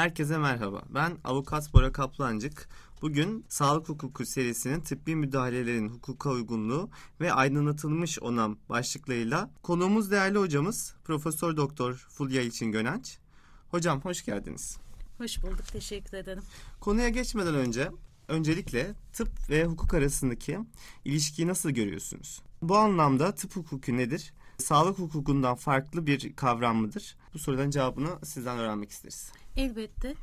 Herkese merhaba. Ben avukat Bora Kaplancık. Bugün sağlık hukuku serisinin tıbbi müdahalelerin hukuka uygunluğu ve aydınlatılmış onam başlıklarıyla konuğumuz değerli hocamız Profesör Doktor Fulya İlçin Gönenç. Hocam hoş geldiniz. Hoş bulduk, teşekkür ederim. Konuya geçmeden önce öncelikle tıp ve hukuk arasındaki ilişkiyi nasıl görüyorsunuz? Bu anlamda tıp hukuku nedir? Sağlık hukukundan farklı bir kavram mıdır? Bu soruların cevabını sizden öğrenmek isteriz. Elbette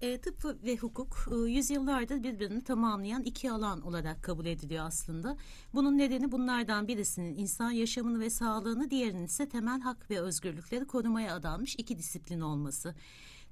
e, tıp ve hukuk e, yüzyıllardır birbirini tamamlayan iki alan olarak kabul ediliyor aslında. Bunun nedeni bunlardan birisinin insan yaşamını ve sağlığını, diğerinin ise temel hak ve özgürlükleri korumaya adanmış iki disiplin olması.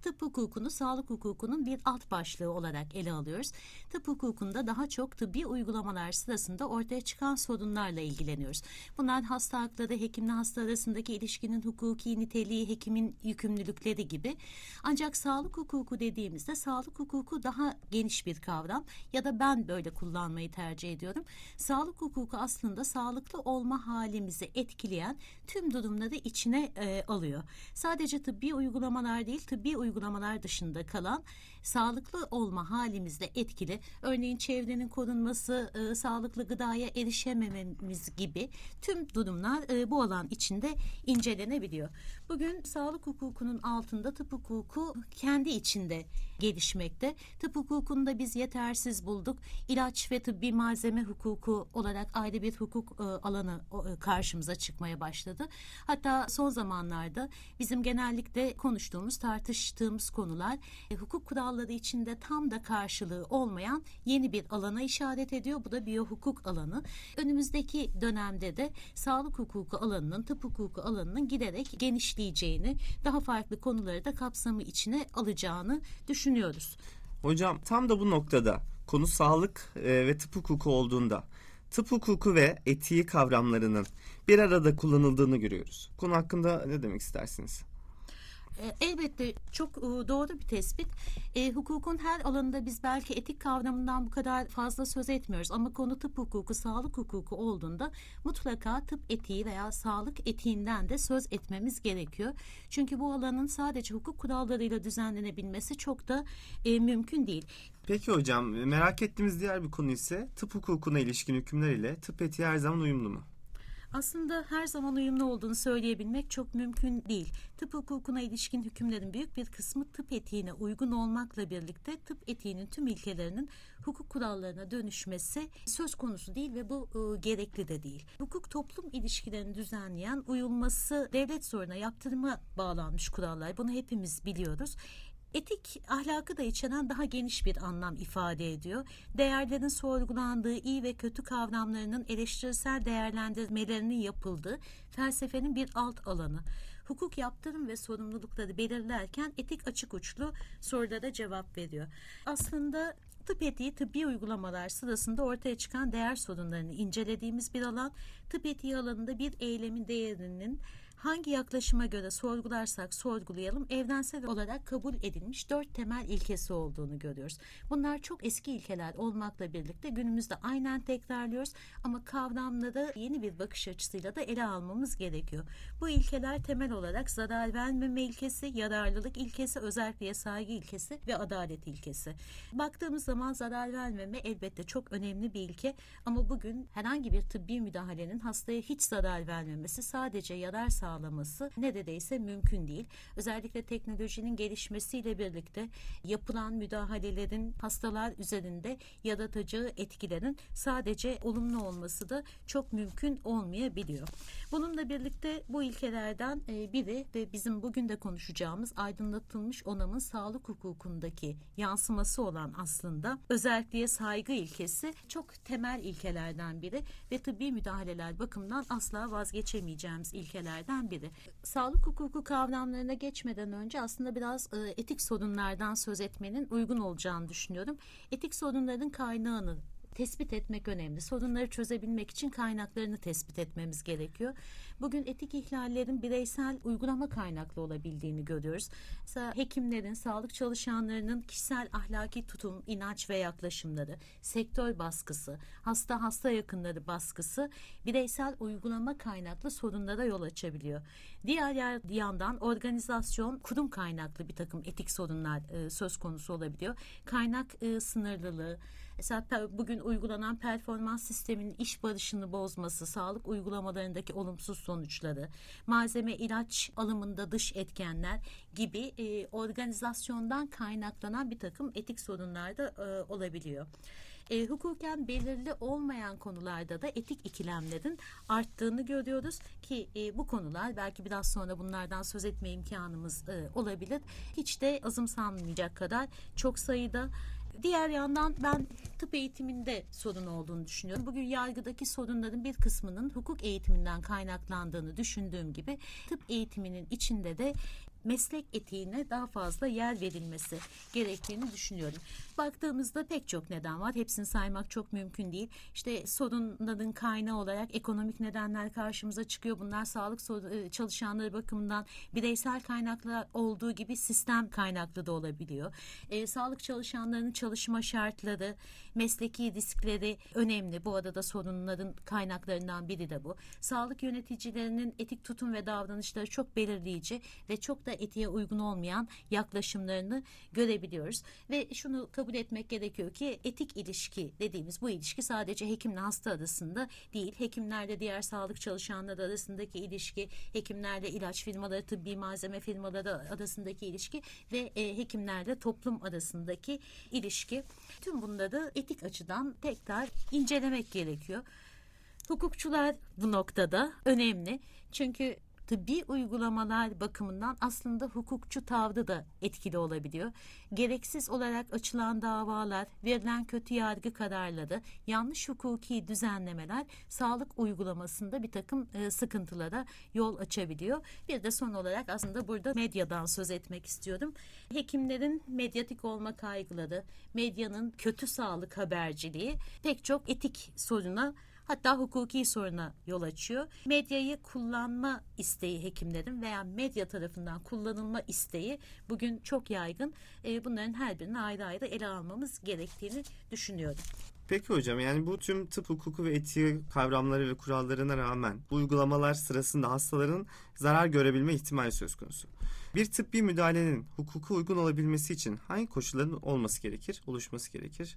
Tıp hukukunu sağlık hukukunun bir alt başlığı olarak ele alıyoruz. Tıp hukukunda daha çok tıbbi uygulamalar sırasında ortaya çıkan sorunlarla ilgileniyoruz. Bunlar hasta hakları, hekimle hasta arasındaki ilişkinin hukuki niteliği, hekimin yükümlülükleri gibi. Ancak sağlık hukuku dediğimizde sağlık hukuku daha geniş bir kavram ya da ben böyle kullanmayı tercih ediyorum. Sağlık hukuku aslında sağlıklı olma halimizi etkileyen tüm durumları içine e, alıyor. Sadece tıbbi uygulamalar değil, tıbbi uygulamalar dışında kalan sağlıklı olma halimizde etkili. Örneğin çevrenin korunması, e, sağlıklı gıdaya erişemememiz gibi tüm durumlar e, bu alan içinde incelenebiliyor. Bugün sağlık hukukunun altında tıp hukuku kendi içinde gelişmekte. Tıp hukukunda biz yetersiz bulduk. İlaç ve tıbbi malzeme hukuku olarak ayrı bir hukuk e, alanı e, karşımıza çıkmaya başladı. Hatta son zamanlarda bizim genellikle konuştuğumuz, tartıştığımız konular e, hukuk kuralları içinde tam da karşılığı olmayan yeni bir alana işaret ediyor. Bu da biyohukuk alanı. Önümüzdeki dönemde de sağlık hukuku alanının, tıp hukuku alanının giderek genişleyeceğini, daha farklı konuları da kapsamı içine alacağını düşünüyoruz. Hocam tam da bu noktada konu sağlık e, ve tıp hukuku olduğunda tıp hukuku ve etiği kavramlarının bir arada kullanıldığını görüyoruz. Konu hakkında ne demek istersiniz? E, Elbette çok e, doğru bir tespit. E, hukukun her alanında biz belki etik kavramından bu kadar fazla söz etmiyoruz ama konu tıp hukuku, sağlık hukuku olduğunda mutlaka tıp etiği veya sağlık etiğinden de söz etmemiz gerekiyor. Çünkü bu alanın sadece hukuk kurallarıyla düzenlenebilmesi çok da e, mümkün değil. Peki hocam merak ettiğimiz diğer bir konu ise tıp hukukuna ilişkin hükümler ile tıp etiği her zaman uyumlu mu? Aslında her zaman uyumlu olduğunu söyleyebilmek çok mümkün değil. Tıp hukukuna ilişkin hükümlerin büyük bir kısmı tıp etiğine uygun olmakla birlikte tıp etiğinin tüm ilkelerinin hukuk kurallarına dönüşmesi söz konusu değil ve bu e, gerekli de değil. Hukuk toplum ilişkilerini düzenleyen uyulması devlet zoruna yaptırıma bağlanmış kurallar. Bunu hepimiz biliyoruz. Etik ahlakı da içeren daha geniş bir anlam ifade ediyor. Değerlerin sorgulandığı iyi ve kötü kavramlarının eleştirisel değerlendirmelerinin yapıldığı felsefenin bir alt alanı. Hukuk yaptırım ve sorumlulukları belirlerken etik açık uçlu sorulara cevap veriyor. Aslında tıp etiği tıbbi uygulamalar sırasında ortaya çıkan değer sorunlarını incelediğimiz bir alan. Tıp etiği alanında bir eylemin değerinin hangi yaklaşıma göre sorgularsak sorgulayalım evrensel olarak kabul edilmiş dört temel ilkesi olduğunu görüyoruz. Bunlar çok eski ilkeler olmakla birlikte günümüzde aynen tekrarlıyoruz ama kavramları yeni bir bakış açısıyla da ele almamız gerekiyor. Bu ilkeler temel olarak zarar vermeme ilkesi, yararlılık ilkesi, özelliğe saygı ilkesi ve adalet ilkesi. Baktığımız zaman zarar vermeme elbette çok önemli bir ilke ama bugün herhangi bir tıbbi müdahalenin hastaya hiç zarar vermemesi sadece yarar sağlaması neredeyse mümkün değil. Özellikle teknolojinin gelişmesiyle birlikte yapılan müdahalelerin hastalar üzerinde yaratacağı etkilerin sadece olumlu olması da çok mümkün olmayabiliyor. Bununla birlikte bu ilkelerden e, biri ve bizim bugün de konuşacağımız aydınlatılmış onamın sağlık hukukundaki yansıması olan aslında özelliğe saygı ilkesi çok temel ilkelerden biri ve tıbbi müdahaleler bakımından asla vazgeçemeyeceğimiz ilkelerden biri. Sağlık hukuku kavramlarına geçmeden önce aslında biraz e, etik sorunlardan söz etmenin uygun olacağını düşünüyorum. Etik sorunların kaynağını tespit etmek önemli. Sorunları çözebilmek için kaynaklarını tespit etmemiz gerekiyor. Bugün etik ihlallerin bireysel uygulama kaynaklı olabildiğini görüyoruz. Mesela hekimlerin, sağlık çalışanlarının kişisel ahlaki tutum, inanç ve yaklaşımları, sektör baskısı, hasta hasta yakınları baskısı bireysel uygulama kaynaklı sorunlara yol açabiliyor. Diğer yandan organizasyon, kurum kaynaklı bir takım etik sorunlar e, söz konusu olabiliyor. Kaynak e, sınırlılığı, Mesela bugün uygulanan performans sisteminin iş barışını bozması, sağlık uygulamalarındaki olumsuz sonuçları, malzeme ilaç alımında dış etkenler gibi e, organizasyondan kaynaklanan bir takım etik sorunlar da e, olabiliyor. E, hukuken belirli olmayan konularda da etik ikilemlerin arttığını görüyoruz ki e, bu konular belki biraz sonra bunlardan söz etme imkanımız e, olabilir. Hiç de azımsanmayacak kadar çok sayıda Diğer yandan ben tıp eğitiminde sorun olduğunu düşünüyorum. Bugün yargıdaki sorunların bir kısmının hukuk eğitiminden kaynaklandığını düşündüğüm gibi tıp eğitiminin içinde de meslek etiğine daha fazla yer verilmesi gerektiğini düşünüyorum. Baktığımızda pek çok neden var. Hepsini saymak çok mümkün değil. İşte sorunların kaynağı olarak ekonomik nedenler karşımıza çıkıyor. Bunlar sağlık e, çalışanları bakımından bireysel kaynaklar olduğu gibi sistem kaynaklı da olabiliyor. E, sağlık çalışanlarının çalışma şartları, mesleki riskleri önemli. Bu arada sorunların kaynaklarından biri de bu. Sağlık yöneticilerinin etik tutum ve davranışları çok belirleyici ve çok da etiğe uygun olmayan yaklaşımlarını görebiliyoruz. Ve şunu kabul etmek gerekiyor ki etik ilişki dediğimiz bu ilişki sadece hekimle hasta arasında değil. Hekimlerle diğer sağlık çalışanları arasındaki ilişki, hekimlerle ilaç firmaları, tıbbi malzeme firmaları arasındaki ilişki ve e, hekimlerle toplum arasındaki ilişki. Tüm bunları etik açıdan tekrar incelemek gerekiyor. Hukukçular bu noktada önemli. Çünkü tıbbi uygulamalar bakımından aslında hukukçu tavrı da etkili olabiliyor. Gereksiz olarak açılan davalar, verilen kötü yargı kararları, yanlış hukuki düzenlemeler sağlık uygulamasında bir takım e, sıkıntılara yol açabiliyor. Bir de son olarak aslında burada medyadan söz etmek istiyorum. Hekimlerin medyatik olma kaygıları, medyanın kötü sağlık haberciliği pek çok etik soruna hatta hukuki soruna yol açıyor. Medyayı kullanma isteği hekimlerin veya medya tarafından kullanılma isteği bugün çok yaygın. E, bunların her birini ayrı ayrı ele almamız gerektiğini düşünüyorum. Peki hocam yani bu tüm tıp hukuku ve etiği kavramları ve kurallarına rağmen uygulamalar sırasında hastaların zarar görebilme ihtimali söz konusu. Bir tıbbi müdahalenin hukuka uygun olabilmesi için hangi koşulların olması gerekir, oluşması gerekir?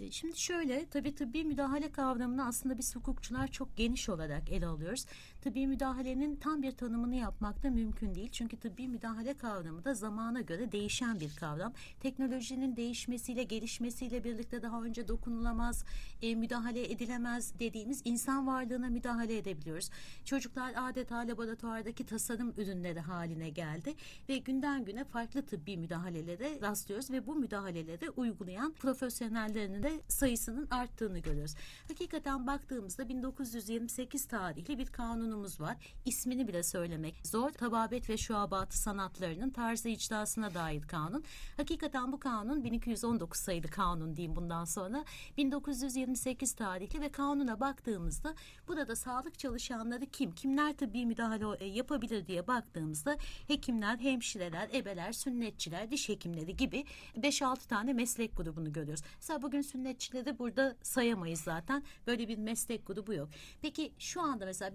E, Şimdi şöyle tabii tıbbi müdahale kavramını aslında biz hukukçular çok geniş olarak ele alıyoruz. Tıbbi müdahalenin tam bir tanımını yapmak da mümkün değil. Çünkü tıbbi müdahale kavramı da zamana göre değişen bir kavram. Teknolojinin değişmesiyle, gelişmesiyle birlikte daha önce dokunulamaz, e, müdahale edilemez dediğimiz insan varlığına müdahale edebiliyoruz. Çocuklar adeta laboratuvardaki tasarım ürünleri haline geldi ve günden güne farklı tıbbi müdahalelere rastlıyoruz ve bu müdahaleleri uygulayan profesyonellerin de sayısının arttığını görüyoruz. Hakikaten baktığımızda 1928 tarihli bir kanunumuz var. İsmini bile söylemek zor. Tababet ve şuabatı sanatlarının tarzı icrasına dair kanun. Hakikaten bu kanun 1219 sayılı kanun diyeyim bundan sonra. 1928 tarihli ve kanuna baktığımızda burada sağlık çalışanları kim? Kimler tabbi müdahale e, yapabilir diye baktığımızda hekimler, hemşireler, ebeler, sünnetçiler, diş hekimleri gibi 5-6 tane meslek grubunu görüyoruz. Mesela bugün sünnetçileri burada sayamayız zaten. Böyle bir meslek grubu yok. Peki şu anda mesela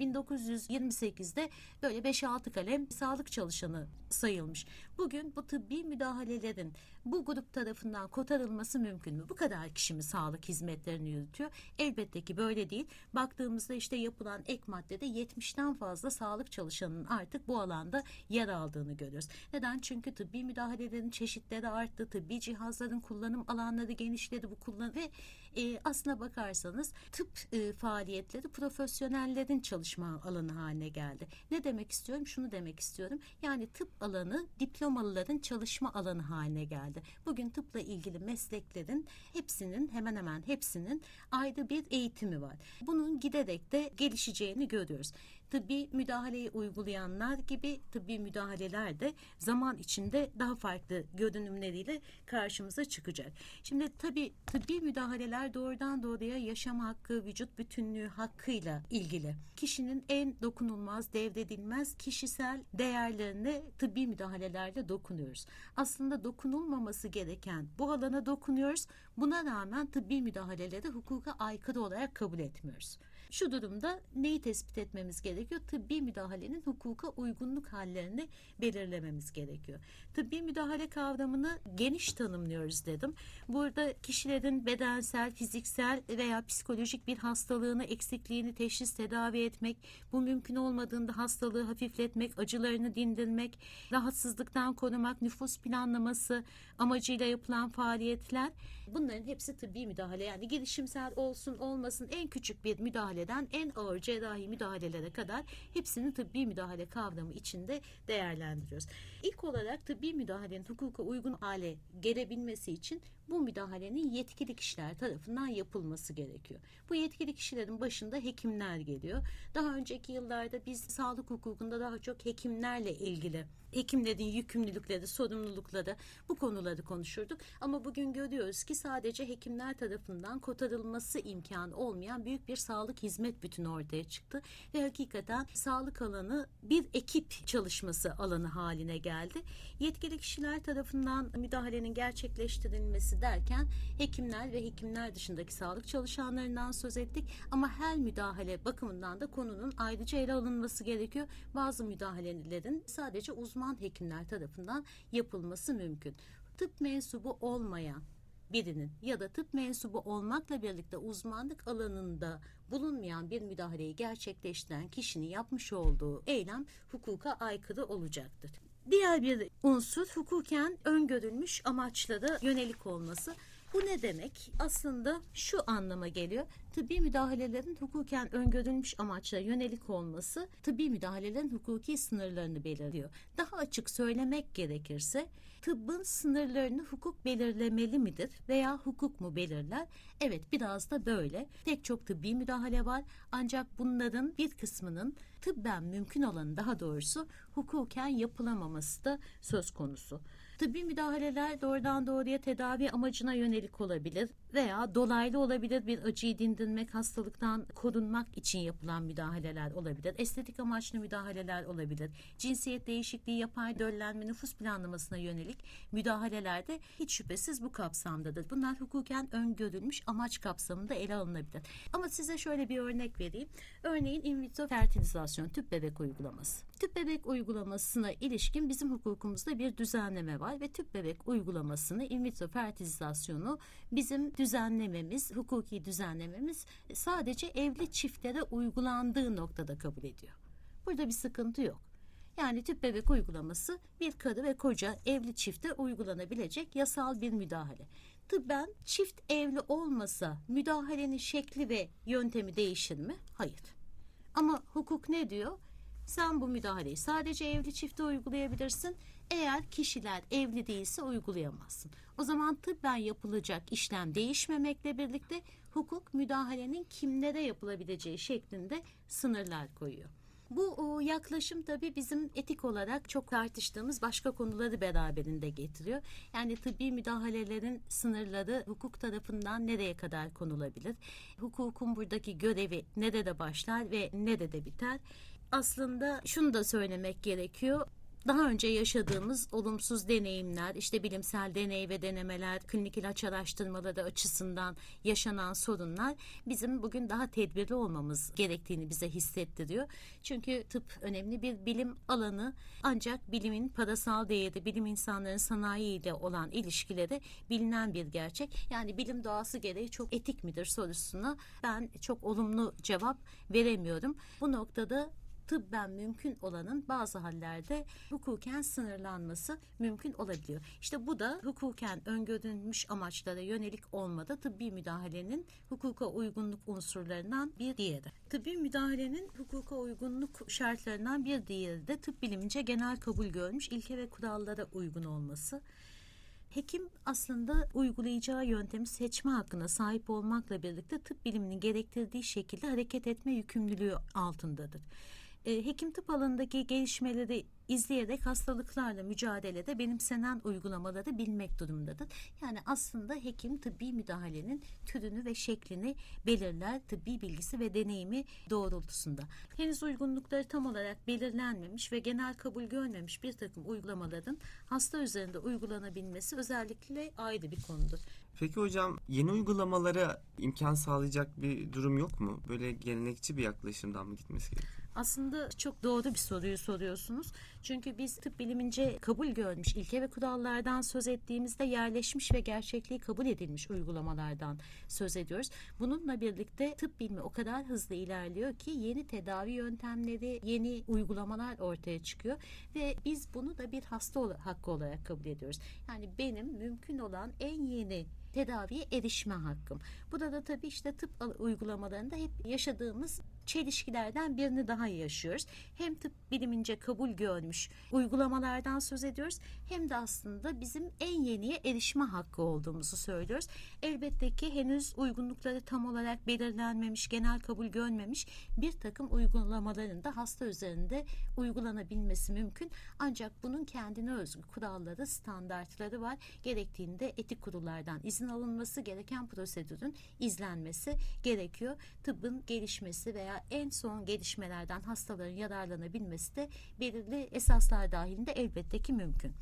1928'de böyle 5-6 kalem sağlık çalışanı sayılmış. Bugün bu tıbbi müdahalelerin bu grup tarafından kotarılması mümkün mü? Bu kadar kişi mi sağlık hizmetlerini yürütüyor? Elbette ki böyle değil. Baktığımızda işte yapılan ek maddede 70'ten fazla sağlık çalışanının artık bu alanda yer aldığını görüyoruz. Neden? Çünkü tıbbi müdahalelerin çeşitleri arttı. Tıbbi cihazların kullanım alanları genişledi. Bu kullan ve e, aslına bakarsanız tıp e, faaliyetleri profesyonellerin çalışma alanı haline geldi. Ne demek istiyorum? Şunu demek istiyorum. Yani tıp alanı diplomalıların çalışma alanı haline geldi. Bugün tıpla ilgili mesleklerin hepsinin hemen hemen hepsinin ayrı bir eğitimi var. Bunun giderek de gelişeceğini görüyoruz. Tıbbi müdahaleyi uygulayanlar gibi tıbbi müdahaleler de zaman içinde daha farklı görünümleriyle karşımıza çıkacak. Şimdi tabii tıbbi müdahaleler doğrudan doğruya yaşam hakkı, vücut bütünlüğü hakkıyla ilgili. Kişinin en dokunulmaz, devredilmez kişisel değerlerine tıbbi müdahalelerle dokunuyoruz. Aslında dokunulmaması gereken bu alana dokunuyoruz. Buna rağmen tıbbi müdahaleleri hukuka aykırı olarak kabul etmiyoruz. Şu durumda neyi tespit etmemiz gerekiyor? Tıbbi müdahalenin hukuka uygunluk hallerini belirlememiz gerekiyor. Tıbbi müdahale kavramını geniş tanımlıyoruz dedim. Burada kişilerin bedensel, fiziksel veya psikolojik bir hastalığını, eksikliğini teşhis tedavi etmek, bu mümkün olmadığında hastalığı hafifletmek, acılarını dindirmek, rahatsızlıktan korumak, nüfus planlaması amacıyla yapılan faaliyetler bunların hepsi tıbbi müdahale. Yani girişimsel olsun olmasın en küçük bir müdahaleden en ağır cerrahi müdahalelere kadar hepsini tıbbi müdahale kavramı içinde değerlendiriyoruz. İlk olarak tıbbi müdahalenin hukuka uygun hale gelebilmesi için bu müdahalenin yetkili kişiler tarafından yapılması gerekiyor. Bu yetkili kişilerin başında hekimler geliyor. Daha önceki yıllarda biz sağlık hukukunda daha çok hekimlerle ilgili hekimlerin yükümlülükleri, sorumlulukları bu konuları konuşurduk. Ama bugün görüyoruz ki sadece hekimler tarafından kotarılması imkanı olmayan büyük bir sağlık hizmet bütünü ortaya çıktı. Ve hakikaten sağlık alanı bir ekip çalışması alanı haline geldi. Yetkili kişiler tarafından müdahalenin gerçekleştirilmesi derken hekimler ve hekimler dışındaki sağlık çalışanlarından söz ettik. Ama her müdahale bakımından da konunun ayrıca ele alınması gerekiyor. Bazı müdahalelerin sadece uzman hekimler tarafından yapılması mümkün. Tıp mensubu olmayan birinin ya da tıp mensubu olmakla birlikte uzmanlık alanında bulunmayan bir müdahaleyi gerçekleştiren kişinin yapmış olduğu eylem hukuka aykırı olacaktır. Diğer bir unsur hukuken öngörülmüş amaçlara yönelik olması. Bu ne demek? Aslında şu anlama geliyor. Tıbbi müdahalelerin hukuken öngörülmüş amaçla yönelik olması tıbbi müdahalelerin hukuki sınırlarını belirliyor. Daha açık söylemek gerekirse tıbbın sınırlarını hukuk belirlemeli midir veya hukuk mu belirler? Evet biraz da böyle. Pek çok tıbbi müdahale var ancak bunların bir kısmının tıbben mümkün olanı daha doğrusu hukuken yapılamaması da söz konusu. Tıbbi müdahaleler doğrudan doğruya tedavi amacına yönelik olabilir veya dolaylı olabilir bir acıyı dindirmek, hastalıktan korunmak için yapılan müdahaleler olabilir. Estetik amaçlı müdahaleler olabilir. Cinsiyet değişikliği, yapay döllenme, nüfus planlamasına yönelik müdahaleler de hiç şüphesiz bu kapsamdadır. Bunlar hukuken öngörülmüş amaç kapsamında ele alınabilir. Ama size şöyle bir örnek vereyim. Örneğin in vitro fertilizasyon, tüp bebek uygulaması. Tüp bebek uygulamasına ilişkin bizim hukukumuzda bir düzenleme var ve tüp bebek uygulamasını in vitro fertilizasyonu bizim düzenlememiz, hukuki düzenlememiz sadece evli çiftlere uygulandığı noktada kabul ediyor. Burada bir sıkıntı yok. Yani tüp bebek uygulaması bir karı ve koca evli çifte uygulanabilecek yasal bir müdahale. Tıbben çift evli olmasa müdahalenin şekli ve yöntemi değişir mi? Hayır. Ama hukuk ne diyor? Sen bu müdahaleyi sadece evli çifte uygulayabilirsin. Eğer kişiler evli değilse uygulayamazsın. O zaman tıbben yapılacak işlem değişmemekle birlikte hukuk müdahalenin kimlere yapılabileceği şeklinde sınırlar koyuyor. Bu yaklaşım tabii bizim etik olarak çok tartıştığımız başka konuları beraberinde getiriyor. Yani tıbbi müdahalelerin sınırları hukuk tarafından nereye kadar konulabilir? Hukukun buradaki görevi nerede başlar ve nerede biter? Aslında şunu da söylemek gerekiyor daha önce yaşadığımız olumsuz deneyimler, işte bilimsel deney ve denemeler, klinik ilaç araştırmaları açısından yaşanan sorunlar bizim bugün daha tedbirli olmamız gerektiğini bize hissettiriyor. Çünkü tıp önemli bir bilim alanı ancak bilimin parasal değeri, bilim insanların sanayiyle olan ilişkileri bilinen bir gerçek. Yani bilim doğası gereği çok etik midir sorusuna ben çok olumlu cevap veremiyorum. Bu noktada tıbben mümkün olanın bazı hallerde hukuken sınırlanması mümkün olabiliyor. İşte bu da hukuken öngörülmüş amaçlara yönelik olmada tıbbi müdahalenin hukuka uygunluk unsurlarından bir diğeri. Tıbbi müdahalenin hukuka uygunluk şartlarından bir diğeri de tıp bilimince genel kabul görmüş ilke ve kurallara uygun olması. Hekim aslında uygulayacağı yöntemi seçme hakkına sahip olmakla birlikte tıp biliminin gerektirdiği şekilde hareket etme yükümlülüğü altındadır. E, hekim tıp alanındaki gelişmeleri izleyerek hastalıklarla mücadelede benimsenen uygulamaları bilmek durumundadır. Yani aslında hekim tıbbi müdahalenin türünü ve şeklini belirler tıbbi bilgisi ve deneyimi doğrultusunda. Henüz uygunlukları tam olarak belirlenmemiş ve genel kabul görmemiş bir takım uygulamaların hasta üzerinde uygulanabilmesi özellikle ayrı bir konudur. Peki hocam yeni uygulamalara imkan sağlayacak bir durum yok mu? Böyle gelenekçi bir yaklaşımdan mı gitmesi gerekiyor? Aslında çok doğru bir soruyu soruyorsunuz. Çünkü biz tıp bilimince kabul görmüş ilke ve kurallardan söz ettiğimizde yerleşmiş ve gerçekliği kabul edilmiş uygulamalardan söz ediyoruz. Bununla birlikte tıp bilimi o kadar hızlı ilerliyor ki yeni tedavi yöntemleri, yeni uygulamalar ortaya çıkıyor ve biz bunu da bir hasta hakkı olarak kabul ediyoruz. Yani benim mümkün olan en yeni tedaviye erişme hakkım. Bu da da tabii işte tıp al- uygulamalarında hep yaşadığımız çelişkilerden birini daha yaşıyoruz. Hem tıp bilimince kabul görmüş uygulamalardan söz ediyoruz hem de aslında bizim en yeniye erişme hakkı olduğumuzu söylüyoruz. Elbette ki henüz uygunlukları tam olarak belirlenmemiş, genel kabul görmemiş bir takım uygulamaların da hasta üzerinde uygulanabilmesi mümkün. Ancak bunun kendine özgü kuralları, standartları var. Gerektiğinde etik kurullardan izin alınması, gereken prosedürün izlenmesi gerekiyor. Tıbbın gelişmesi veya en son gelişmelerden hastaların yararlanabilmesi de belirli esaslar dahilinde elbette ki mümkün.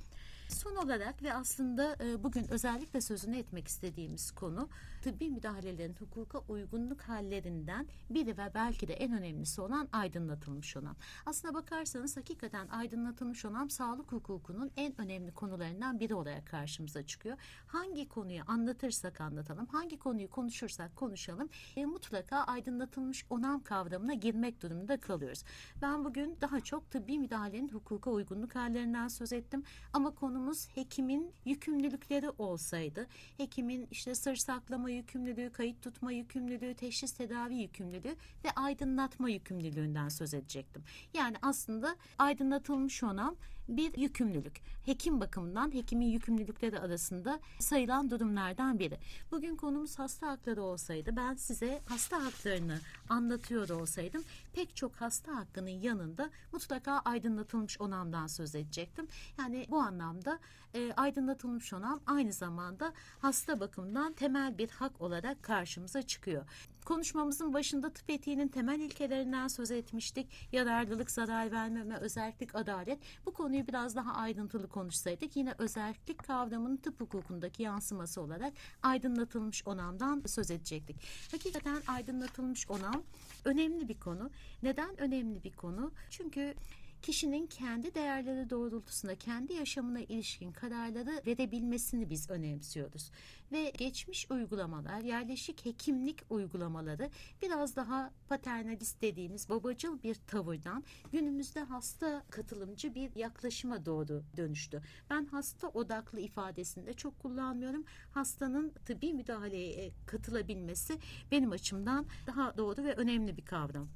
Son olarak ve aslında e, bugün özellikle sözünü etmek istediğimiz konu tıbbi müdahalelerin hukuka uygunluk hallerinden biri ve belki de en önemlisi olan aydınlatılmış onam. Aslına bakarsanız hakikaten aydınlatılmış onam sağlık hukukunun en önemli konularından biri olarak karşımıza çıkıyor. Hangi konuyu anlatırsak anlatalım, hangi konuyu konuşursak konuşalım e, mutlaka aydınlatılmış onam kavramına girmek durumunda kalıyoruz. Ben bugün daha çok tıbbi müdahalenin hukuka uygunluk hallerinden söz ettim ama konumuz hekimin yükümlülükleri olsaydı, hekimin işte sır saklama yükümlülüğü, kayıt tutma yükümlülüğü, teşhis tedavi yükümlülüğü ve aydınlatma yükümlülüğünden söz edecektim. Yani aslında aydınlatılmış onam bir yükümlülük. Hekim bakımından hekimin yükümlülükleri arasında sayılan durumlardan biri. Bugün konumuz hasta hakları olsaydı ben size hasta haklarını anlatıyor olsaydım pek çok hasta hakkının yanında mutlaka aydınlatılmış onamdan söz edecektim. Yani bu anlamda e, aydınlatılmış onam aynı zamanda hasta bakımından temel bir hak olarak karşımıza çıkıyor. Konuşmamızın başında tıp etiğinin temel ilkelerinden söz etmiştik. Yararlılık, zarar vermeme, özellik, adalet. Bu konuyu biraz daha ayrıntılı konuşsaydık yine özellik kavramının tıp hukukundaki yansıması olarak aydınlatılmış onamdan söz edecektik. Hakikaten aydınlatılmış onam önemli bir konu. Neden önemli bir konu? Çünkü kişinin kendi değerleri doğrultusunda kendi yaşamına ilişkin kararları verebilmesini biz önemsiyoruz. Ve geçmiş uygulamalar, yerleşik hekimlik uygulamaları biraz daha paternalist dediğimiz babacıl bir tavırdan günümüzde hasta katılımcı bir yaklaşıma doğru dönüştü. Ben hasta odaklı ifadesinde çok kullanmıyorum. Hastanın tıbbi müdahaleye katılabilmesi benim açımdan daha doğru ve önemli bir kavram.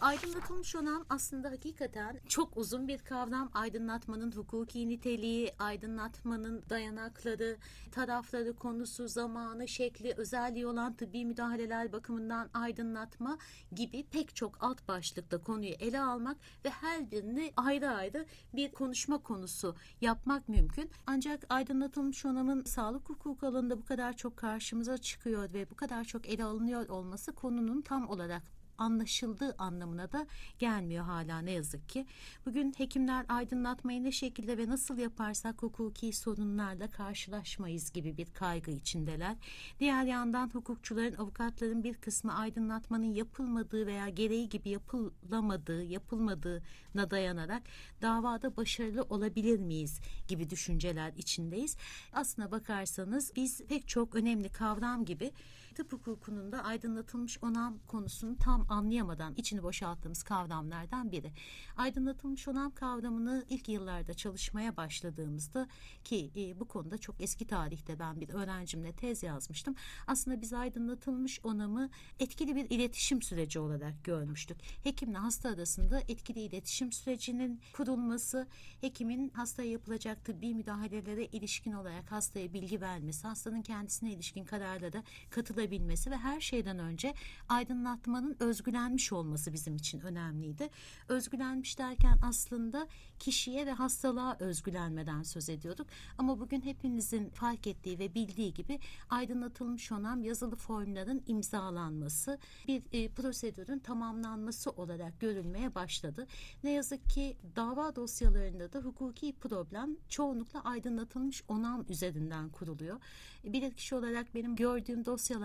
Aydınlatılmış onam aslında hakikaten çok uzun bir kavram. Aydınlatmanın hukuki niteliği, aydınlatmanın dayanakları, tarafları, konusu, zamanı, şekli, özelliği olan tıbbi müdahaleler bakımından aydınlatma gibi pek çok alt başlıkta konuyu ele almak ve her birini ayrı ayrı bir konuşma konusu yapmak mümkün. Ancak aydınlatılmış onamın sağlık hukuku alanında bu kadar çok karşımıza çıkıyor ve bu kadar çok ele alınıyor olması konunun tam olarak anlaşıldığı anlamına da gelmiyor hala ne yazık ki. Bugün hekimler aydınlatmayı ne şekilde ve nasıl yaparsak hukuki sorunlarla karşılaşmayız gibi bir kaygı içindeler. Diğer yandan hukukçuların, avukatların bir kısmı aydınlatmanın yapılmadığı veya gereği gibi yapılamadığı, yapılmadığına dayanarak davada başarılı olabilir miyiz gibi düşünceler içindeyiz. Aslına bakarsanız biz pek çok önemli kavram gibi tıp hukukunun da aydınlatılmış onam konusunu tam anlayamadan içini boşalttığımız kavramlardan biri. Aydınlatılmış onam kavramını ilk yıllarda çalışmaya başladığımızda ki e, bu konuda çok eski tarihte ben bir öğrencimle tez yazmıştım. Aslında biz aydınlatılmış onamı etkili bir iletişim süreci olarak görmüştük. Hekimle hasta arasında etkili iletişim sürecinin kurulması, hekimin hastaya yapılacak tıbbi müdahalelere ilişkin olarak hastaya bilgi vermesi, hastanın kendisine ilişkin kararlara katılabilmesi aydınlatılabilmesi ve her şeyden önce aydınlatmanın özgülenmiş olması bizim için önemliydi. Özgülenmiş derken aslında kişiye ve hastalığa özgülenmeden söz ediyorduk. Ama bugün hepimizin fark ettiği ve bildiği gibi aydınlatılmış olan yazılı formların imzalanması bir e, prosedürün tamamlanması olarak görülmeye başladı. Ne yazık ki dava dosyalarında da hukuki problem çoğunlukla aydınlatılmış onam üzerinden kuruluyor. Bilirkişi olarak benim gördüğüm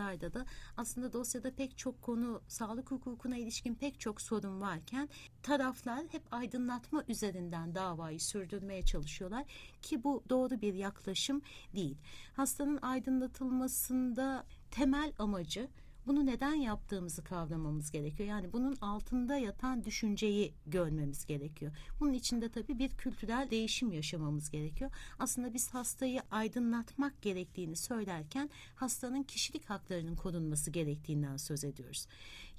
dosyalarda da aslında dosyada pek çok konu, sağlık hukukuna ilişkin pek çok sorun varken taraflar hep aydınlatma üzerinden davayı sürdürmeye çalışıyorlar ki bu doğru bir yaklaşım değil. Hastanın aydınlatılmasında temel amacı bunu neden yaptığımızı kavramamız gerekiyor. Yani bunun altında yatan düşünceyi görmemiz gerekiyor. Bunun içinde tabii bir kültürel değişim yaşamamız gerekiyor. Aslında biz hastayı aydınlatmak gerektiğini söylerken hastanın kişilik haklarının korunması gerektiğinden söz ediyoruz.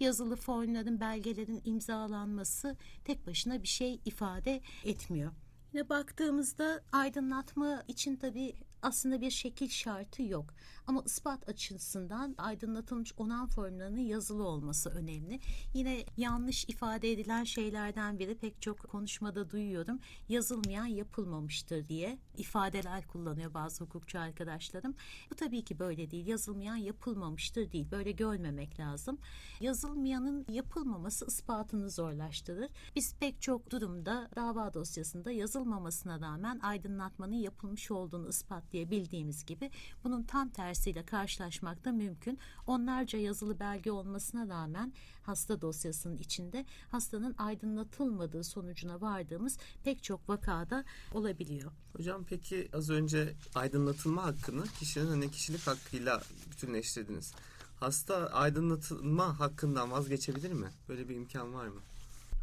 Yazılı formların, belgelerin imzalanması tek başına bir şey ifade etmiyor. Yine baktığımızda aydınlatma için tabii aslında bir şekil şartı yok. Ama ispat açısından aydınlatılmış onan formlarının yazılı olması önemli. Yine yanlış ifade edilen şeylerden biri pek çok konuşmada duyuyorum. Yazılmayan yapılmamıştır diye ifadeler kullanıyor bazı hukukçu arkadaşlarım. Bu tabii ki böyle değil. Yazılmayan yapılmamıştır değil. Böyle görmemek lazım. Yazılmayanın yapılmaması ispatını zorlaştırır. Biz pek çok durumda dava dosyasında yazılmamasına rağmen aydınlatmanın yapılmış olduğunu ispatlayabildiğimiz gibi bunun tam tersiyle karşılaşmak da mümkün. Onlarca yazılı belge olmasına rağmen hasta dosyasının içinde hastanın aydınlatılmadığı sonucuna vardığımız pek çok vakada olabiliyor. Hocam peki az önce aydınlatılma hakkını kişinin hani kişilik hakkıyla bütünleştirdiniz. Hasta aydınlatılma hakkından vazgeçebilir mi? Böyle bir imkan var mı?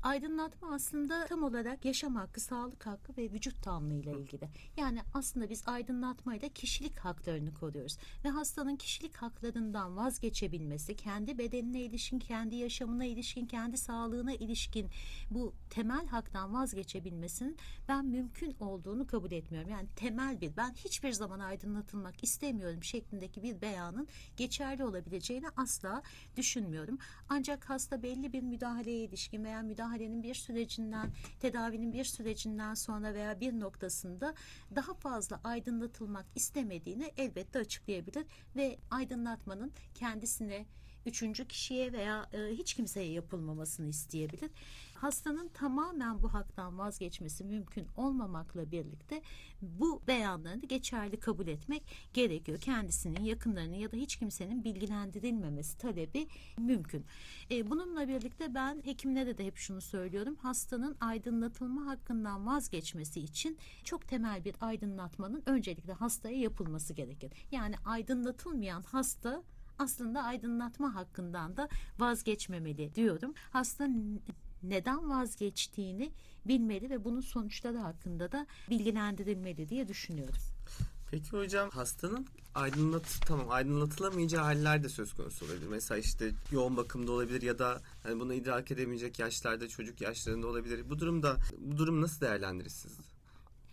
Aydınlatma aslında tam olarak yaşam hakkı, sağlık hakkı ve vücut tamlığıyla ilgili. Yani aslında biz aydınlatmayla kişilik haklarını koruyoruz. Ve hastanın kişilik haklarından vazgeçebilmesi, kendi bedenine ilişkin, kendi yaşamına ilişkin, kendi sağlığına ilişkin bu temel haktan vazgeçebilmesinin ben mümkün olduğunu kabul etmiyorum. Yani temel bir, ben hiçbir zaman aydınlatılmak istemiyorum şeklindeki bir beyanın geçerli olabileceğini asla düşünmüyorum. Ancak hasta belli bir müdahaleye ilişkin veya müdahalenin bir sürecinden, tedavinin bir sürecinden sonra veya bir noktasında daha fazla aydınlatılmak istemediğini elbette açıklayabilir ve aydınlatmanın kendisine üçüncü kişiye veya e, hiç kimseye yapılmamasını isteyebilir. Hastanın tamamen bu haktan vazgeçmesi mümkün olmamakla birlikte bu beyanlarını geçerli kabul etmek gerekiyor. Kendisinin, yakınlarının ya da hiç kimsenin bilgilendirilmemesi talebi mümkün. E, bununla birlikte ben hekimlere de hep şunu söylüyorum. Hastanın aydınlatılma hakkından vazgeçmesi için çok temel bir aydınlatmanın öncelikle hastaya yapılması gerekir. Yani aydınlatılmayan hasta aslında aydınlatma hakkından da vazgeçmemeli diyorum. Hasta neden vazgeçtiğini bilmeli ve bunun sonuçları hakkında da bilgilendirilmeli diye düşünüyorum. Peki hocam hastanın aydınlat tamam aydınlatılamayacağı haller de söz konusu olabilir. Mesela işte yoğun bakımda olabilir ya da hani bunu idrak edemeyecek yaşlarda çocuk yaşlarında olabilir. Bu durumda bu durum nasıl değerlendirirsiniz?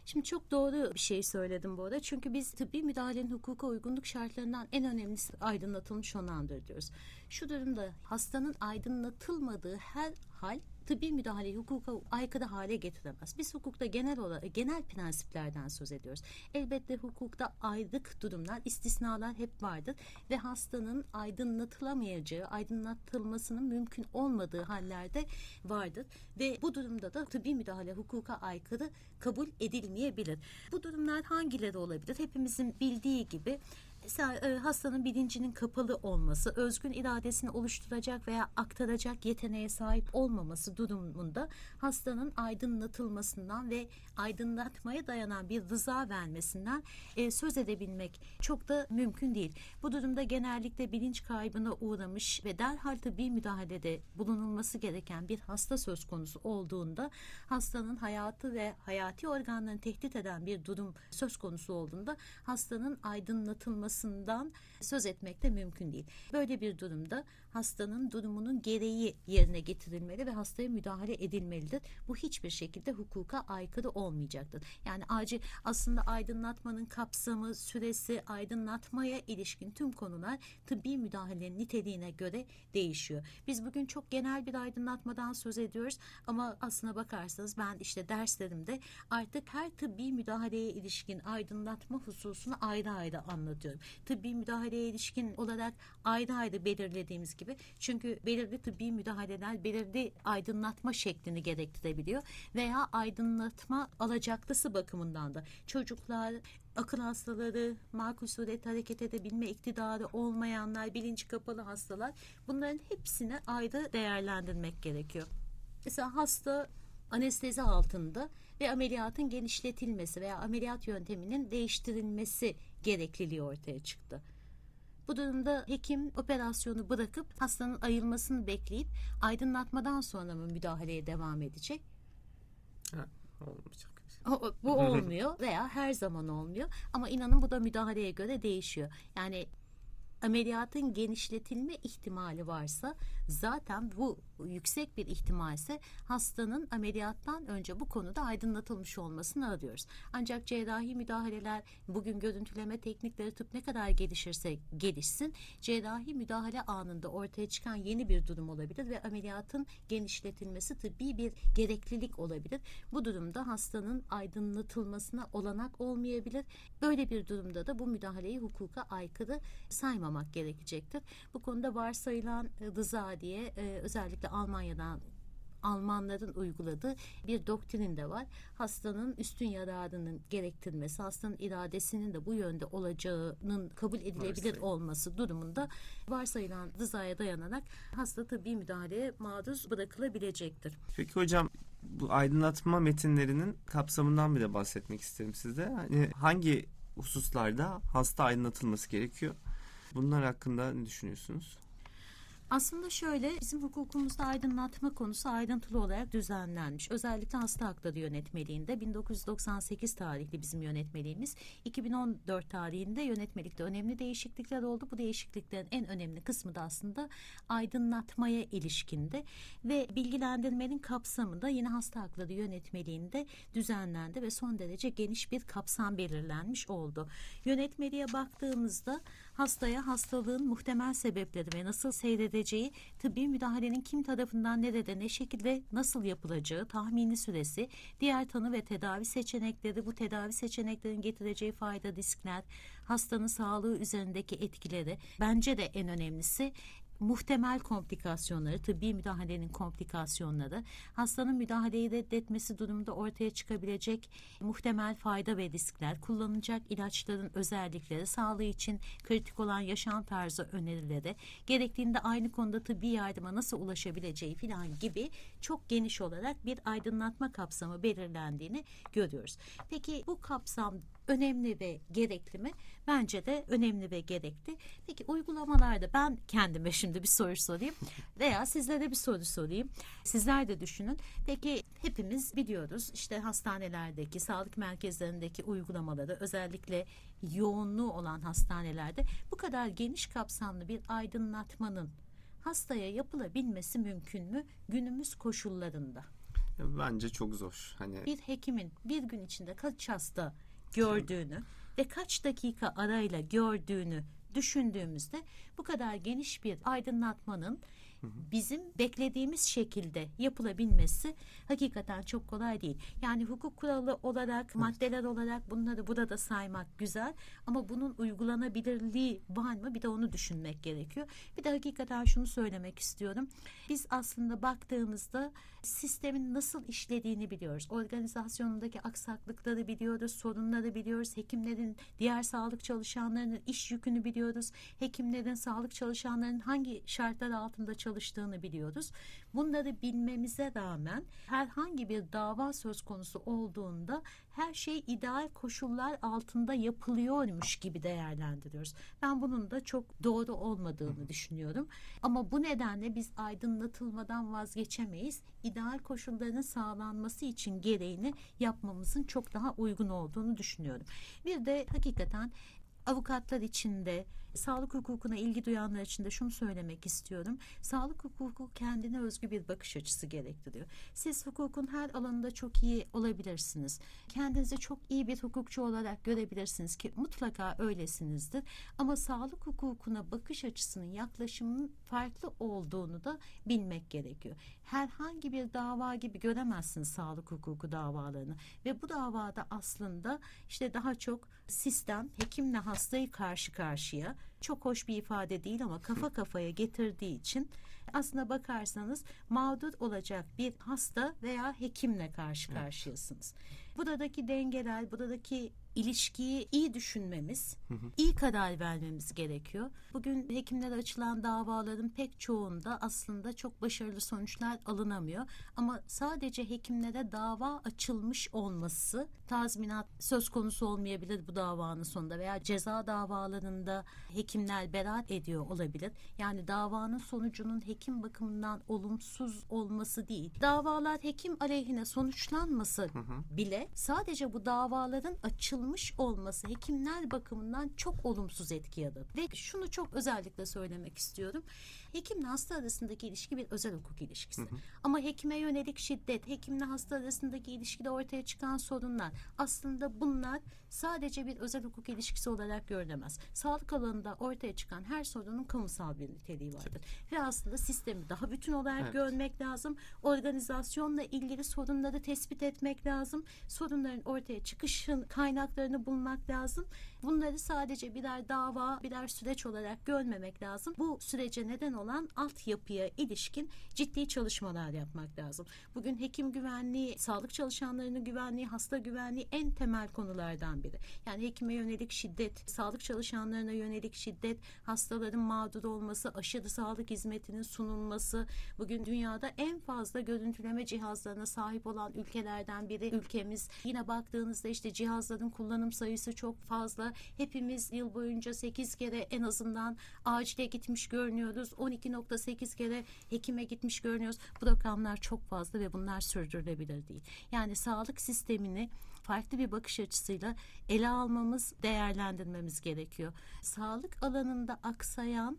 Şimdi çok doğru bir şey söyledim bu arada. Çünkü biz tıbbi müdahalenin hukuka uygunluk şartlarından en önemlisi aydınlatılmış olandır diyoruz. Şu durumda hastanın aydınlatılmadığı her hal tıbbi müdahaleyi hukuka aykırı hale getiremez. Biz hukukta genel olarak genel prensiplerden söz ediyoruz. Elbette hukukta ayrık durumlar, istisnalar hep vardır ve hastanın aydınlatılamayacağı, aydınlatılmasının mümkün olmadığı hallerde vardır ve bu durumda da tıbbi müdahale hukuka aykırı kabul edilmeyebilir. Bu durumlar hangileri olabilir? Hepimizin bildiği gibi hastanın bilincinin kapalı olması, özgün iradesini oluşturacak veya aktaracak yeteneğe sahip olmaması durumunda hastanın aydınlatılmasından ve aydınlatmaya dayanan bir rıza vermesinden e, söz edebilmek çok da mümkün değil. Bu durumda genellikle bilinç kaybına uğramış ve derhal tıbbi müdahalede bulunulması gereken bir hasta söz konusu olduğunda hastanın hayatı ve hayati organlarını tehdit eden bir durum söz konusu olduğunda hastanın aydınlatılması aydınlatılmasından söz etmek de mümkün değil. Böyle bir durumda hastanın durumunun gereği yerine getirilmeli ve hastaya müdahale edilmelidir. Bu hiçbir şekilde hukuka aykırı olmayacaktır. Yani acil aslında aydınlatmanın kapsamı, süresi, aydınlatmaya ilişkin tüm konular tıbbi müdahalenin niteliğine göre değişiyor. Biz bugün çok genel bir aydınlatmadan söz ediyoruz ama aslına bakarsanız ben işte derslerimde artık her tıbbi müdahaleye ilişkin aydınlatma hususunu ayrı ayrı anlatıyorum. Tıbbi müdahaleye ilişkin olarak ayrı ayrı belirlediğimiz gibi çünkü belirli tıbbi müdahaleler belirli aydınlatma şeklini gerektirebiliyor veya aydınlatma alacaklısı bakımından da çocuklar akıl hastaları, makul surette hareket edebilme iktidarı olmayanlar, bilinci kapalı hastalar bunların hepsini ayrı değerlendirmek gerekiyor. Mesela hasta anestezi altında ve ameliyatın genişletilmesi veya ameliyat yönteminin değiştirilmesi gerekliliği ortaya çıktı. Bu durumda hekim operasyonu bırakıp hastanın ayılmasını bekleyip aydınlatmadan sonra mı müdahaleye devam edecek? Ha, olmayacak. O- Bu olmuyor veya her zaman olmuyor ama inanın bu da müdahaleye göre değişiyor. Yani ameliyatın genişletilme ihtimali varsa zaten bu yüksek bir ihtimalse hastanın ameliyattan önce bu konuda aydınlatılmış olmasını arıyoruz. Ancak cerrahi müdahaleler bugün görüntüleme teknikleri tıp ne kadar gelişirse gelişsin cerrahi müdahale anında ortaya çıkan yeni bir durum olabilir ve ameliyatın genişletilmesi tıbbi bir gereklilik olabilir. Bu durumda hastanın aydınlatılmasına olanak olmayabilir. Böyle bir durumda da bu müdahaleyi hukuka aykırı saymamak gerekecektir. Bu konuda varsayılan e, diye e, özellikle Almanya'dan Almanların uyguladığı bir doktrin de var. Hastanın üstün yararının gerektirmesi, hastanın iradesinin de bu yönde olacağının kabul edilebilir Varsayım. olması durumunda varsayılan rızaya dayanarak hasta tıbbi müdahaleye maruz bırakılabilecektir. Peki hocam bu aydınlatma metinlerinin kapsamından bir de bahsetmek isterim size. Hani hangi hususlarda hasta aydınlatılması gerekiyor? Bunlar hakkında ne düşünüyorsunuz? Aslında şöyle bizim hukukumuzda aydınlatma konusu ayrıntılı olarak düzenlenmiş. Özellikle hasta hakları yönetmeliğinde 1998 tarihli bizim yönetmeliğimiz 2014 tarihinde yönetmelikte önemli değişiklikler oldu. Bu değişikliklerin en önemli kısmı da aslında aydınlatmaya ilişkinde ve bilgilendirmenin kapsamı da yine hasta hakları yönetmeliğinde düzenlendi ve son derece geniş bir kapsam belirlenmiş oldu. Yönetmeliğe baktığımızda hastaya hastalığın muhtemel sebepleri ve nasıl seyredeceği, tıbbi müdahalenin kim tarafından nerede ne şekilde nasıl yapılacağı, tahmini süresi, diğer tanı ve tedavi seçenekleri, bu tedavi seçeneklerin getireceği fayda, riskler, hastanın sağlığı üzerindeki etkileri, bence de en önemlisi muhtemel komplikasyonları, tıbbi müdahalenin komplikasyonları, hastanın müdahaleyi reddetmesi durumunda ortaya çıkabilecek muhtemel fayda ve riskler, kullanılacak ilaçların özellikleri, sağlığı için kritik olan yaşam tarzı önerileri, gerektiğinde aynı konuda tıbbi yardıma nasıl ulaşabileceği filan gibi çok geniş olarak bir aydınlatma kapsamı belirlendiğini görüyoruz. Peki bu kapsam önemli ve gerekli mi? Bence de önemli ve gerekli. Peki uygulamalarda ben kendime şimdi bir soru sorayım veya sizlere bir soru sorayım. Sizler de düşünün. Peki hepimiz biliyoruz işte hastanelerdeki, sağlık merkezlerindeki uygulamaları özellikle yoğunluğu olan hastanelerde bu kadar geniş kapsamlı bir aydınlatmanın hastaya yapılabilmesi mümkün mü günümüz koşullarında? Bence çok zor. Hani bir hekimin bir gün içinde kaç hasta gördüğünü ve kaç dakika arayla gördüğünü düşündüğümüzde bu kadar geniş bir aydınlatmanın bizim beklediğimiz şekilde yapılabilmesi hakikaten çok kolay değil. Yani hukuk kuralı olarak, maddeler olarak bunları burada saymak güzel ama bunun uygulanabilirliği var mı? Bir de onu düşünmek gerekiyor. Bir de hakikaten şunu söylemek istiyorum. Biz aslında baktığımızda sistemin nasıl işlediğini biliyoruz. Organizasyonundaki aksaklıkları biliyoruz, sorunları biliyoruz. Hekimlerin, diğer sağlık çalışanlarının iş yükünü biliyoruz. Hekimlerin, sağlık çalışanlarının hangi şartlar altında çalıştığını biliyoruz. Bunları bilmemize rağmen herhangi bir dava söz konusu olduğunda her şey ideal koşullar altında yapılıyormuş gibi değerlendiriyoruz. Ben bunun da çok doğru olmadığını düşünüyorum. Ama bu nedenle biz aydınlatılmadan vazgeçemeyiz. İdeal koşulların sağlanması için gereğini yapmamızın çok daha uygun olduğunu düşünüyorum. Bir de hakikaten avukatlar için de sağlık hukukuna ilgi duyanlar için de şunu söylemek istiyorum. Sağlık hukuku kendine özgü bir bakış açısı gerektiriyor. Siz hukukun her alanında çok iyi olabilirsiniz. Kendinizi çok iyi bir hukukçu olarak görebilirsiniz ki mutlaka öylesinizdir. Ama sağlık hukukuna bakış açısının yaklaşımının farklı olduğunu da bilmek gerekiyor. Herhangi bir dava gibi göremezsiniz sağlık hukuku davalarını ve bu davada aslında işte daha çok sistem hekimle hastayı karşı karşıya çok hoş bir ifade değil ama kafa kafaya getirdiği için aslında bakarsanız mağdur olacak bir hasta veya hekimle karşı karşıyasınız. Buradaki dengeler, buradaki ilişkiyi iyi düşünmemiz, iyi karar vermemiz gerekiyor. Bugün hekimlere açılan davaların pek çoğunda aslında çok başarılı sonuçlar alınamıyor. Ama sadece hekimlere dava açılmış olması tazminat söz konusu olmayabilir bu davanın sonunda veya ceza davalarında hekimler beraat ediyor olabilir. Yani davanın sonucunun hekim bakımından olumsuz olması değil. Davalar hekim aleyhine sonuçlanması bile sadece bu davaların açılmış olması hekimler bakımından çok olumsuz etki yaratır. Ve şunu çok özellikle söylemek istiyorum. Hekimle hasta arasındaki ilişki bir özel hukuk ilişkisi. Ama hekime yönelik şiddet, hekimle hasta arasındaki ilişkide ortaya çıkan sorunlar aslında bunlar sadece bir özel hukuk ilişkisi olarak görülemez. Sağlık alanında ortaya çıkan her sorunun kamusal bir niteliği vardır. Ve aslında sistemi daha bütün olarak Evet. görmek lazım. Organizasyonla ilgili sorunları tespit etmek lazım. Sorunların ortaya çıkışın kaynaklarını bulmak lazım. Bunları sadece birer dava, birer süreç olarak görmemek lazım. Bu sürece neden olan altyapıya ilişkin ciddi çalışmalar yapmak lazım. Bugün hekim güvenliği, sağlık çalışanlarının güvenliği, hasta güvenliği en temel konulardan biri. Yani hekime yönelik şiddet, sağlık çalışanlarına yönelik şiddet, hastaların mağdur olması, aşırı sağlık hizmetinin sunulması. Bugün dünyada en fazla görüntüleme cihazlarına sahip olan ülkelerden biri ülkemiz. Yine baktığınızda işte cihazların kullanım sayısı çok fazla. Hepimiz yıl boyunca 8 kere en azından acile gitmiş görünüyoruz. 12.8 kere hekime gitmiş görünüyoruz. Bu rakamlar çok fazla ve bunlar sürdürülebilir değil. Yani sağlık sistemini farklı bir bakış açısıyla ele almamız, değerlendirmemiz gerekiyor. Sağlık alanında aksayan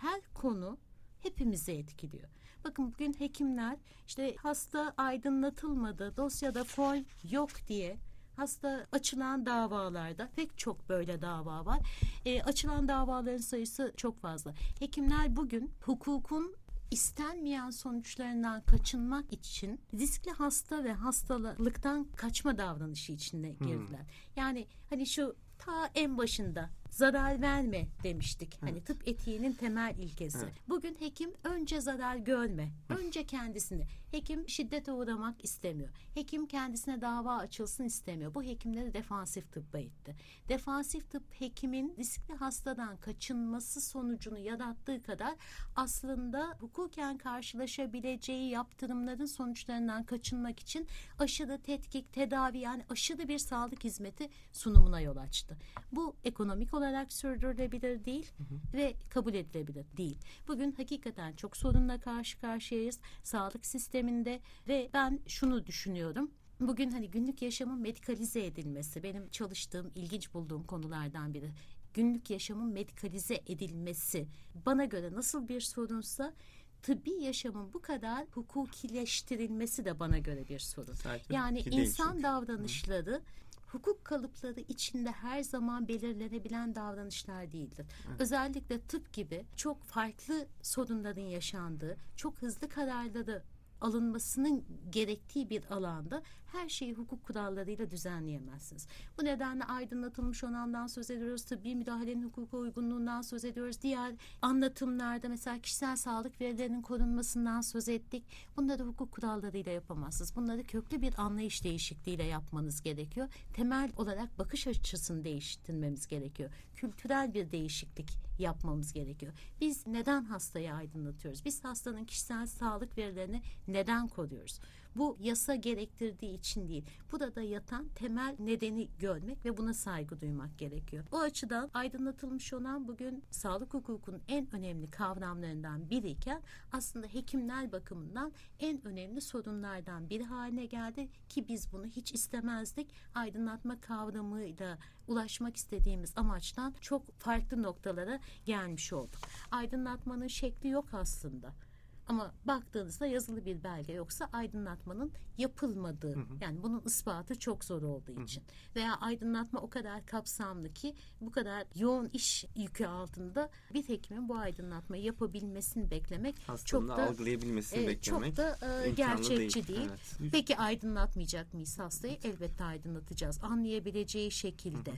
her konu hepimizi etkiliyor. Bakın bugün hekimler işte hasta aydınlatılmadı, dosyada form yok diye hasta açılan davalarda pek çok böyle dava var. E, açılan davaların sayısı çok fazla. Hekimler bugün hukukun istenmeyen sonuçlarından kaçınmak için riskli hasta ve hastalıktan kaçma davranışı içine girdiler. Yani hani şu ta en başında zarar verme demiştik. Hani tıp etiğinin temel ilkesi. Evet. Bugün hekim önce zarar görme. Önce kendisini. Hekim şiddete uğramak istemiyor. Hekim kendisine dava açılsın istemiyor. Bu hekimleri defansif tıbba itti. Defansif tıp hekimin riskli hastadan kaçınması sonucunu yarattığı kadar aslında hukuken karşılaşabileceği yaptırımların sonuçlarından kaçınmak için aşırı tetkik, tedavi yani aşırı bir sağlık hizmeti sunumuna yol açtı. Bu ekonomik olarak sürdürülebilir değil ve kabul edilebilir değil. Bugün hakikaten çok sorunla karşı karşıyayız sağlık sisteminde ve ben şunu düşünüyorum. Bugün hani günlük yaşamın medikalize edilmesi benim çalıştığım, ilginç bulduğum konulardan biri. Günlük yaşamın medikalize edilmesi bana göre nasıl bir sorunsa tıbbi yaşamın bu kadar hukukileştirilmesi de bana göre bir sorun. Sadece Yani insan davranışları hukuk kalıpları içinde her zaman belirlenebilen davranışlar değildir. Özellikle tıp gibi çok farklı sorunların yaşandığı, çok hızlı kararları alınmasının gerektiği bir alanda her şeyi hukuk kurallarıyla düzenleyemezsiniz. Bu nedenle aydınlatılmış onamdan söz ediyoruz. Tıbbi müdahalenin hukuka uygunluğundan söz ediyoruz. Diğer anlatımlarda mesela kişisel sağlık verilerinin korunmasından söz ettik. Bunları hukuk kurallarıyla yapamazsınız. Bunları köklü bir anlayış değişikliğiyle yapmanız gerekiyor. Temel olarak bakış açısını değiştirmemiz gerekiyor. Kültürel bir değişiklik yapmamız gerekiyor. Biz neden hastayı aydınlatıyoruz? Biz hastanın kişisel sağlık verilerini neden koruyoruz? Bu yasa gerektirdiği için değil. Burada yatan temel nedeni görmek ve buna saygı duymak gerekiyor. O açıdan aydınlatılmış olan bugün sağlık hukukunun en önemli kavramlarından biriyken aslında hekimler bakımından en önemli sorunlardan biri haline geldi ki biz bunu hiç istemezdik. Aydınlatma kavramıyla ulaşmak istediğimiz amaçtan çok farklı noktalara gelmiş olduk. Aydınlatmanın şekli yok aslında. Ama baktığınızda yazılı bir belge yoksa aydınlatmanın yapılmadığı yani bunun ispatı çok zor olduğu için veya aydınlatma o kadar kapsamlı ki bu kadar yoğun iş yükü altında bir hekimin bu aydınlatmayı yapabilmesini beklemek Hastanın çok da algılayabilmesini e, beklemek çok da e, gerçekçi değil. Evet. Peki aydınlatmayacak mıyız hastayı? Elbette aydınlatacağız. Anlayabileceği şekilde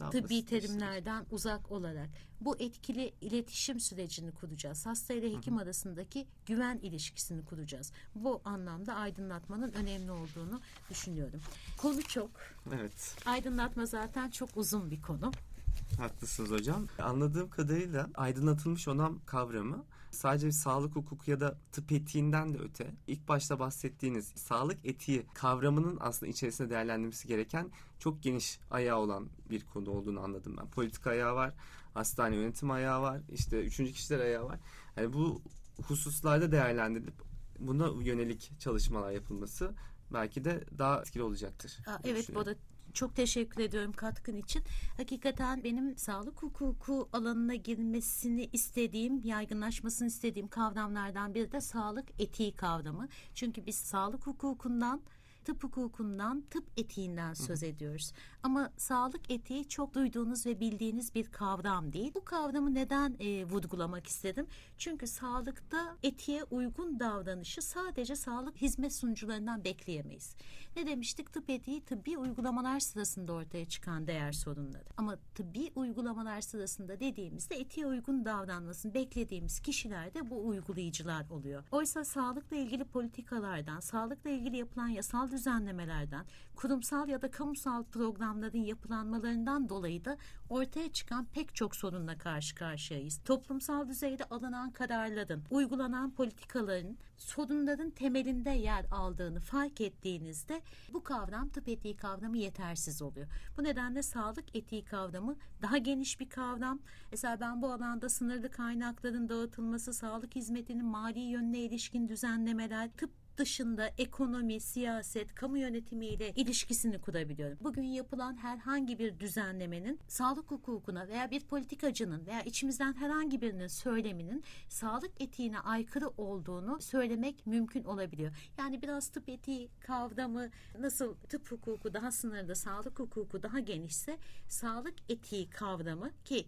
Daha tıbbi terimlerden uzak olarak bu etkili iletişim sürecini kuracağız. Hasta ile hekim arasındaki güven ilişkisini kuracağız. Bu anlamda aydınlatmanın önemli olduğunu düşünüyorum. Konu çok. Evet. Aydınlatma zaten çok uzun bir konu. Haklısınız hocam. Anladığım kadarıyla aydınlatılmış onam kavramı sadece bir sağlık hukuku ya da tıp etiğinden de öte ilk başta bahsettiğiniz sağlık etiği kavramının aslında içerisinde değerlendirilmesi gereken çok geniş ayağı olan bir konu olduğunu anladım ben. Politika ayağı var, hastane yönetim ayağı var, işte üçüncü kişiler ayağı var. Yani bu hususlarda değerlendirilip buna yönelik çalışmalar yapılması belki de daha etkili olacaktır. Aa, evet düşünüyorum. Boda çok teşekkür ediyorum katkın için. Hakikaten benim sağlık hukuku alanına girmesini istediğim, yaygınlaşmasını istediğim kavramlardan biri de sağlık etiği kavramı. Çünkü biz sağlık hukukundan tıp hukukundan, tıp etiğinden söz ediyoruz. Ama sağlık etiği çok duyduğunuz ve bildiğiniz bir kavram değil. Bu kavramı neden e, vurgulamak istedim? Çünkü sağlıkta etiğe uygun davranışı sadece sağlık hizmet sunucularından bekleyemeyiz. Ne demiştik? Tıp etiği tıbbi uygulamalar sırasında ortaya çıkan değer sorunları. Ama tıbbi uygulamalar sırasında dediğimizde etiğe uygun davranmasını beklediğimiz kişiler de bu uygulayıcılar oluyor. Oysa sağlıkla ilgili politikalardan, sağlıkla ilgili yapılan yasal düzenlemelerden, kurumsal ya da kamusal programların yapılanmalarından dolayı da ortaya çıkan pek çok sorunla karşı karşıyayız. Toplumsal düzeyde alınan kararların, uygulanan politikaların sorunların temelinde yer aldığını fark ettiğinizde bu kavram tıp etiği kavramı yetersiz oluyor. Bu nedenle sağlık etiği kavramı daha geniş bir kavram. Mesela ben bu alanda sınırlı kaynakların dağıtılması, sağlık hizmetinin mali yönüne ilişkin düzenlemeler, tıp dışında ekonomi, siyaset, kamu yönetimiyle ilişkisini kurabiliyorum. Bugün yapılan herhangi bir düzenlemenin sağlık hukukuna veya bir politikacının veya içimizden herhangi birinin söyleminin sağlık etiğine aykırı olduğunu söylemek mümkün olabiliyor. Yani biraz tıp etiği kavramı nasıl tıp hukuku daha sınırlı, sağlık hukuku daha genişse sağlık etiği kavramı ki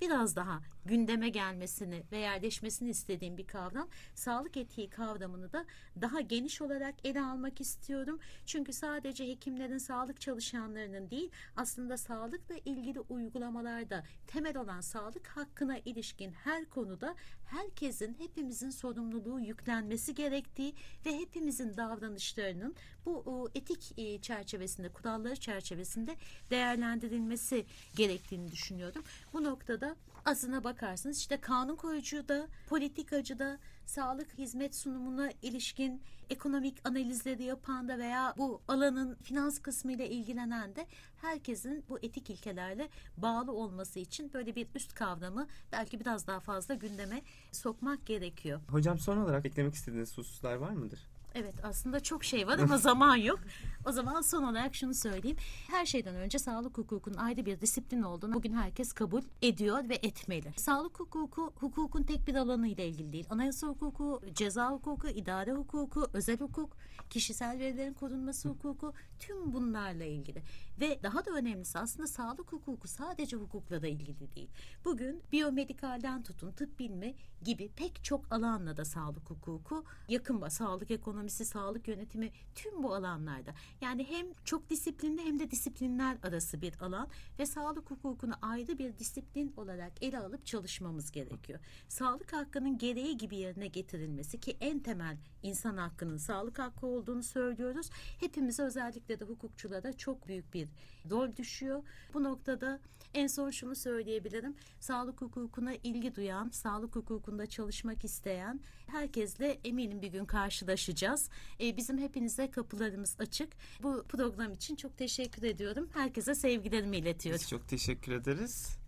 biraz daha gündeme gelmesini ve yerleşmesini istediğim bir kavram. Sağlık etiği kavramını da daha geniş olarak ele almak istiyorum. Çünkü sadece hekimlerin, sağlık çalışanlarının değil, aslında sağlıkla ilgili uygulamalarda temel olan sağlık hakkına ilişkin her konuda herkesin, hepimizin sorumluluğu yüklenmesi gerektiği ve hepimizin davranışlarının bu etik e, çerçevesinde, kuralları çerçevesinde değerlendirilmesi gerektiğini düşünüyorum. Bu noktada aslına bakarsanız işte kanun koyucu da, politikacı da, sağlık hizmet sunumuna ilişkin ekonomik analizleri yapan da veya bu alanın finans kısmıyla ilgilenen de herkesin bu etik ilkelerle bağlı olması için böyle bir üst kavramı belki biraz daha fazla gündeme sokmak gerekiyor. Hocam son olarak eklemek istediğiniz hususlar var mıdır? Evet aslında çok şey var ama zaman yok. O zaman son olarak şunu söyleyeyim. Her şeyden önce sağlık hukukunun ayrı bir disiplin olduğunu bugün herkes kabul ediyor ve etmeli. Sağlık hukuku hukukun tek bir alanı ile ilgili değil. Anayasa hukuku, ceza hukuku, idare hukuku, özel hukuk, kişisel verilerin korunması hukuku tüm bunlarla ilgili. Ve daha da önemlisi aslında sağlık hukuku sadece hukukla da ilgili değil. Bugün biyomedikalden tutun tıp bilimi gibi pek çok alanla da sağlık hukuku yakın. Sağlık ekonomisi, sağlık yönetimi tüm bu alanlarda. Yani hem çok disiplinli hem de disiplinler arası bir alan ve sağlık hukukunu ayrı bir disiplin olarak ele alıp çalışmamız gerekiyor. Sağlık hakkının gereği gibi yerine getirilmesi ki en temel insan hakkının sağlık hakkı olduğunu söylüyoruz. Hepimize özellikle de hukukçulara çok büyük bir rol düşüyor. Bu noktada en son şunu söyleyebilirim. Sağlık hukukuna ilgi duyan, sağlık hukukunda çalışmak isteyen herkesle eminim bir gün karşılaşacağız. E, bizim hepinize kapılarımız açık. Bu program için çok teşekkür ediyorum. Herkese sevgilerimi iletiyorum. Biz çok teşekkür ederiz.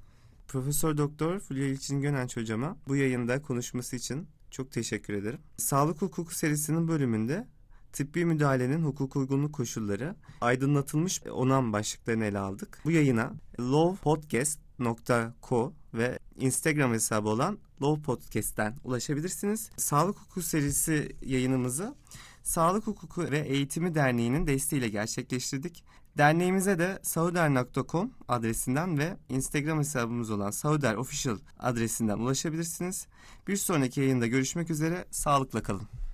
Profesör Doktor Fulya İlçin Gönenç hocama bu yayında konuşması için çok teşekkür ederim. Sağlık hukuku serisinin bölümünde tıbbi müdahalenin hukuk uygunluk koşulları, aydınlatılmış onam başlıklarını ele aldık. Bu yayına lovepodcast.co ve Instagram hesabı olan Love Podcast'ten ulaşabilirsiniz. Sağlık hukuku serisi yayınımızı Sağlık Hukuku ve Eğitimi Derneği'nin desteğiyle gerçekleştirdik. Derneğimize de sauder.com adresinden ve Instagram hesabımız olan Sauder Official adresinden ulaşabilirsiniz. Bir sonraki yayında görüşmek üzere. Sağlıkla kalın.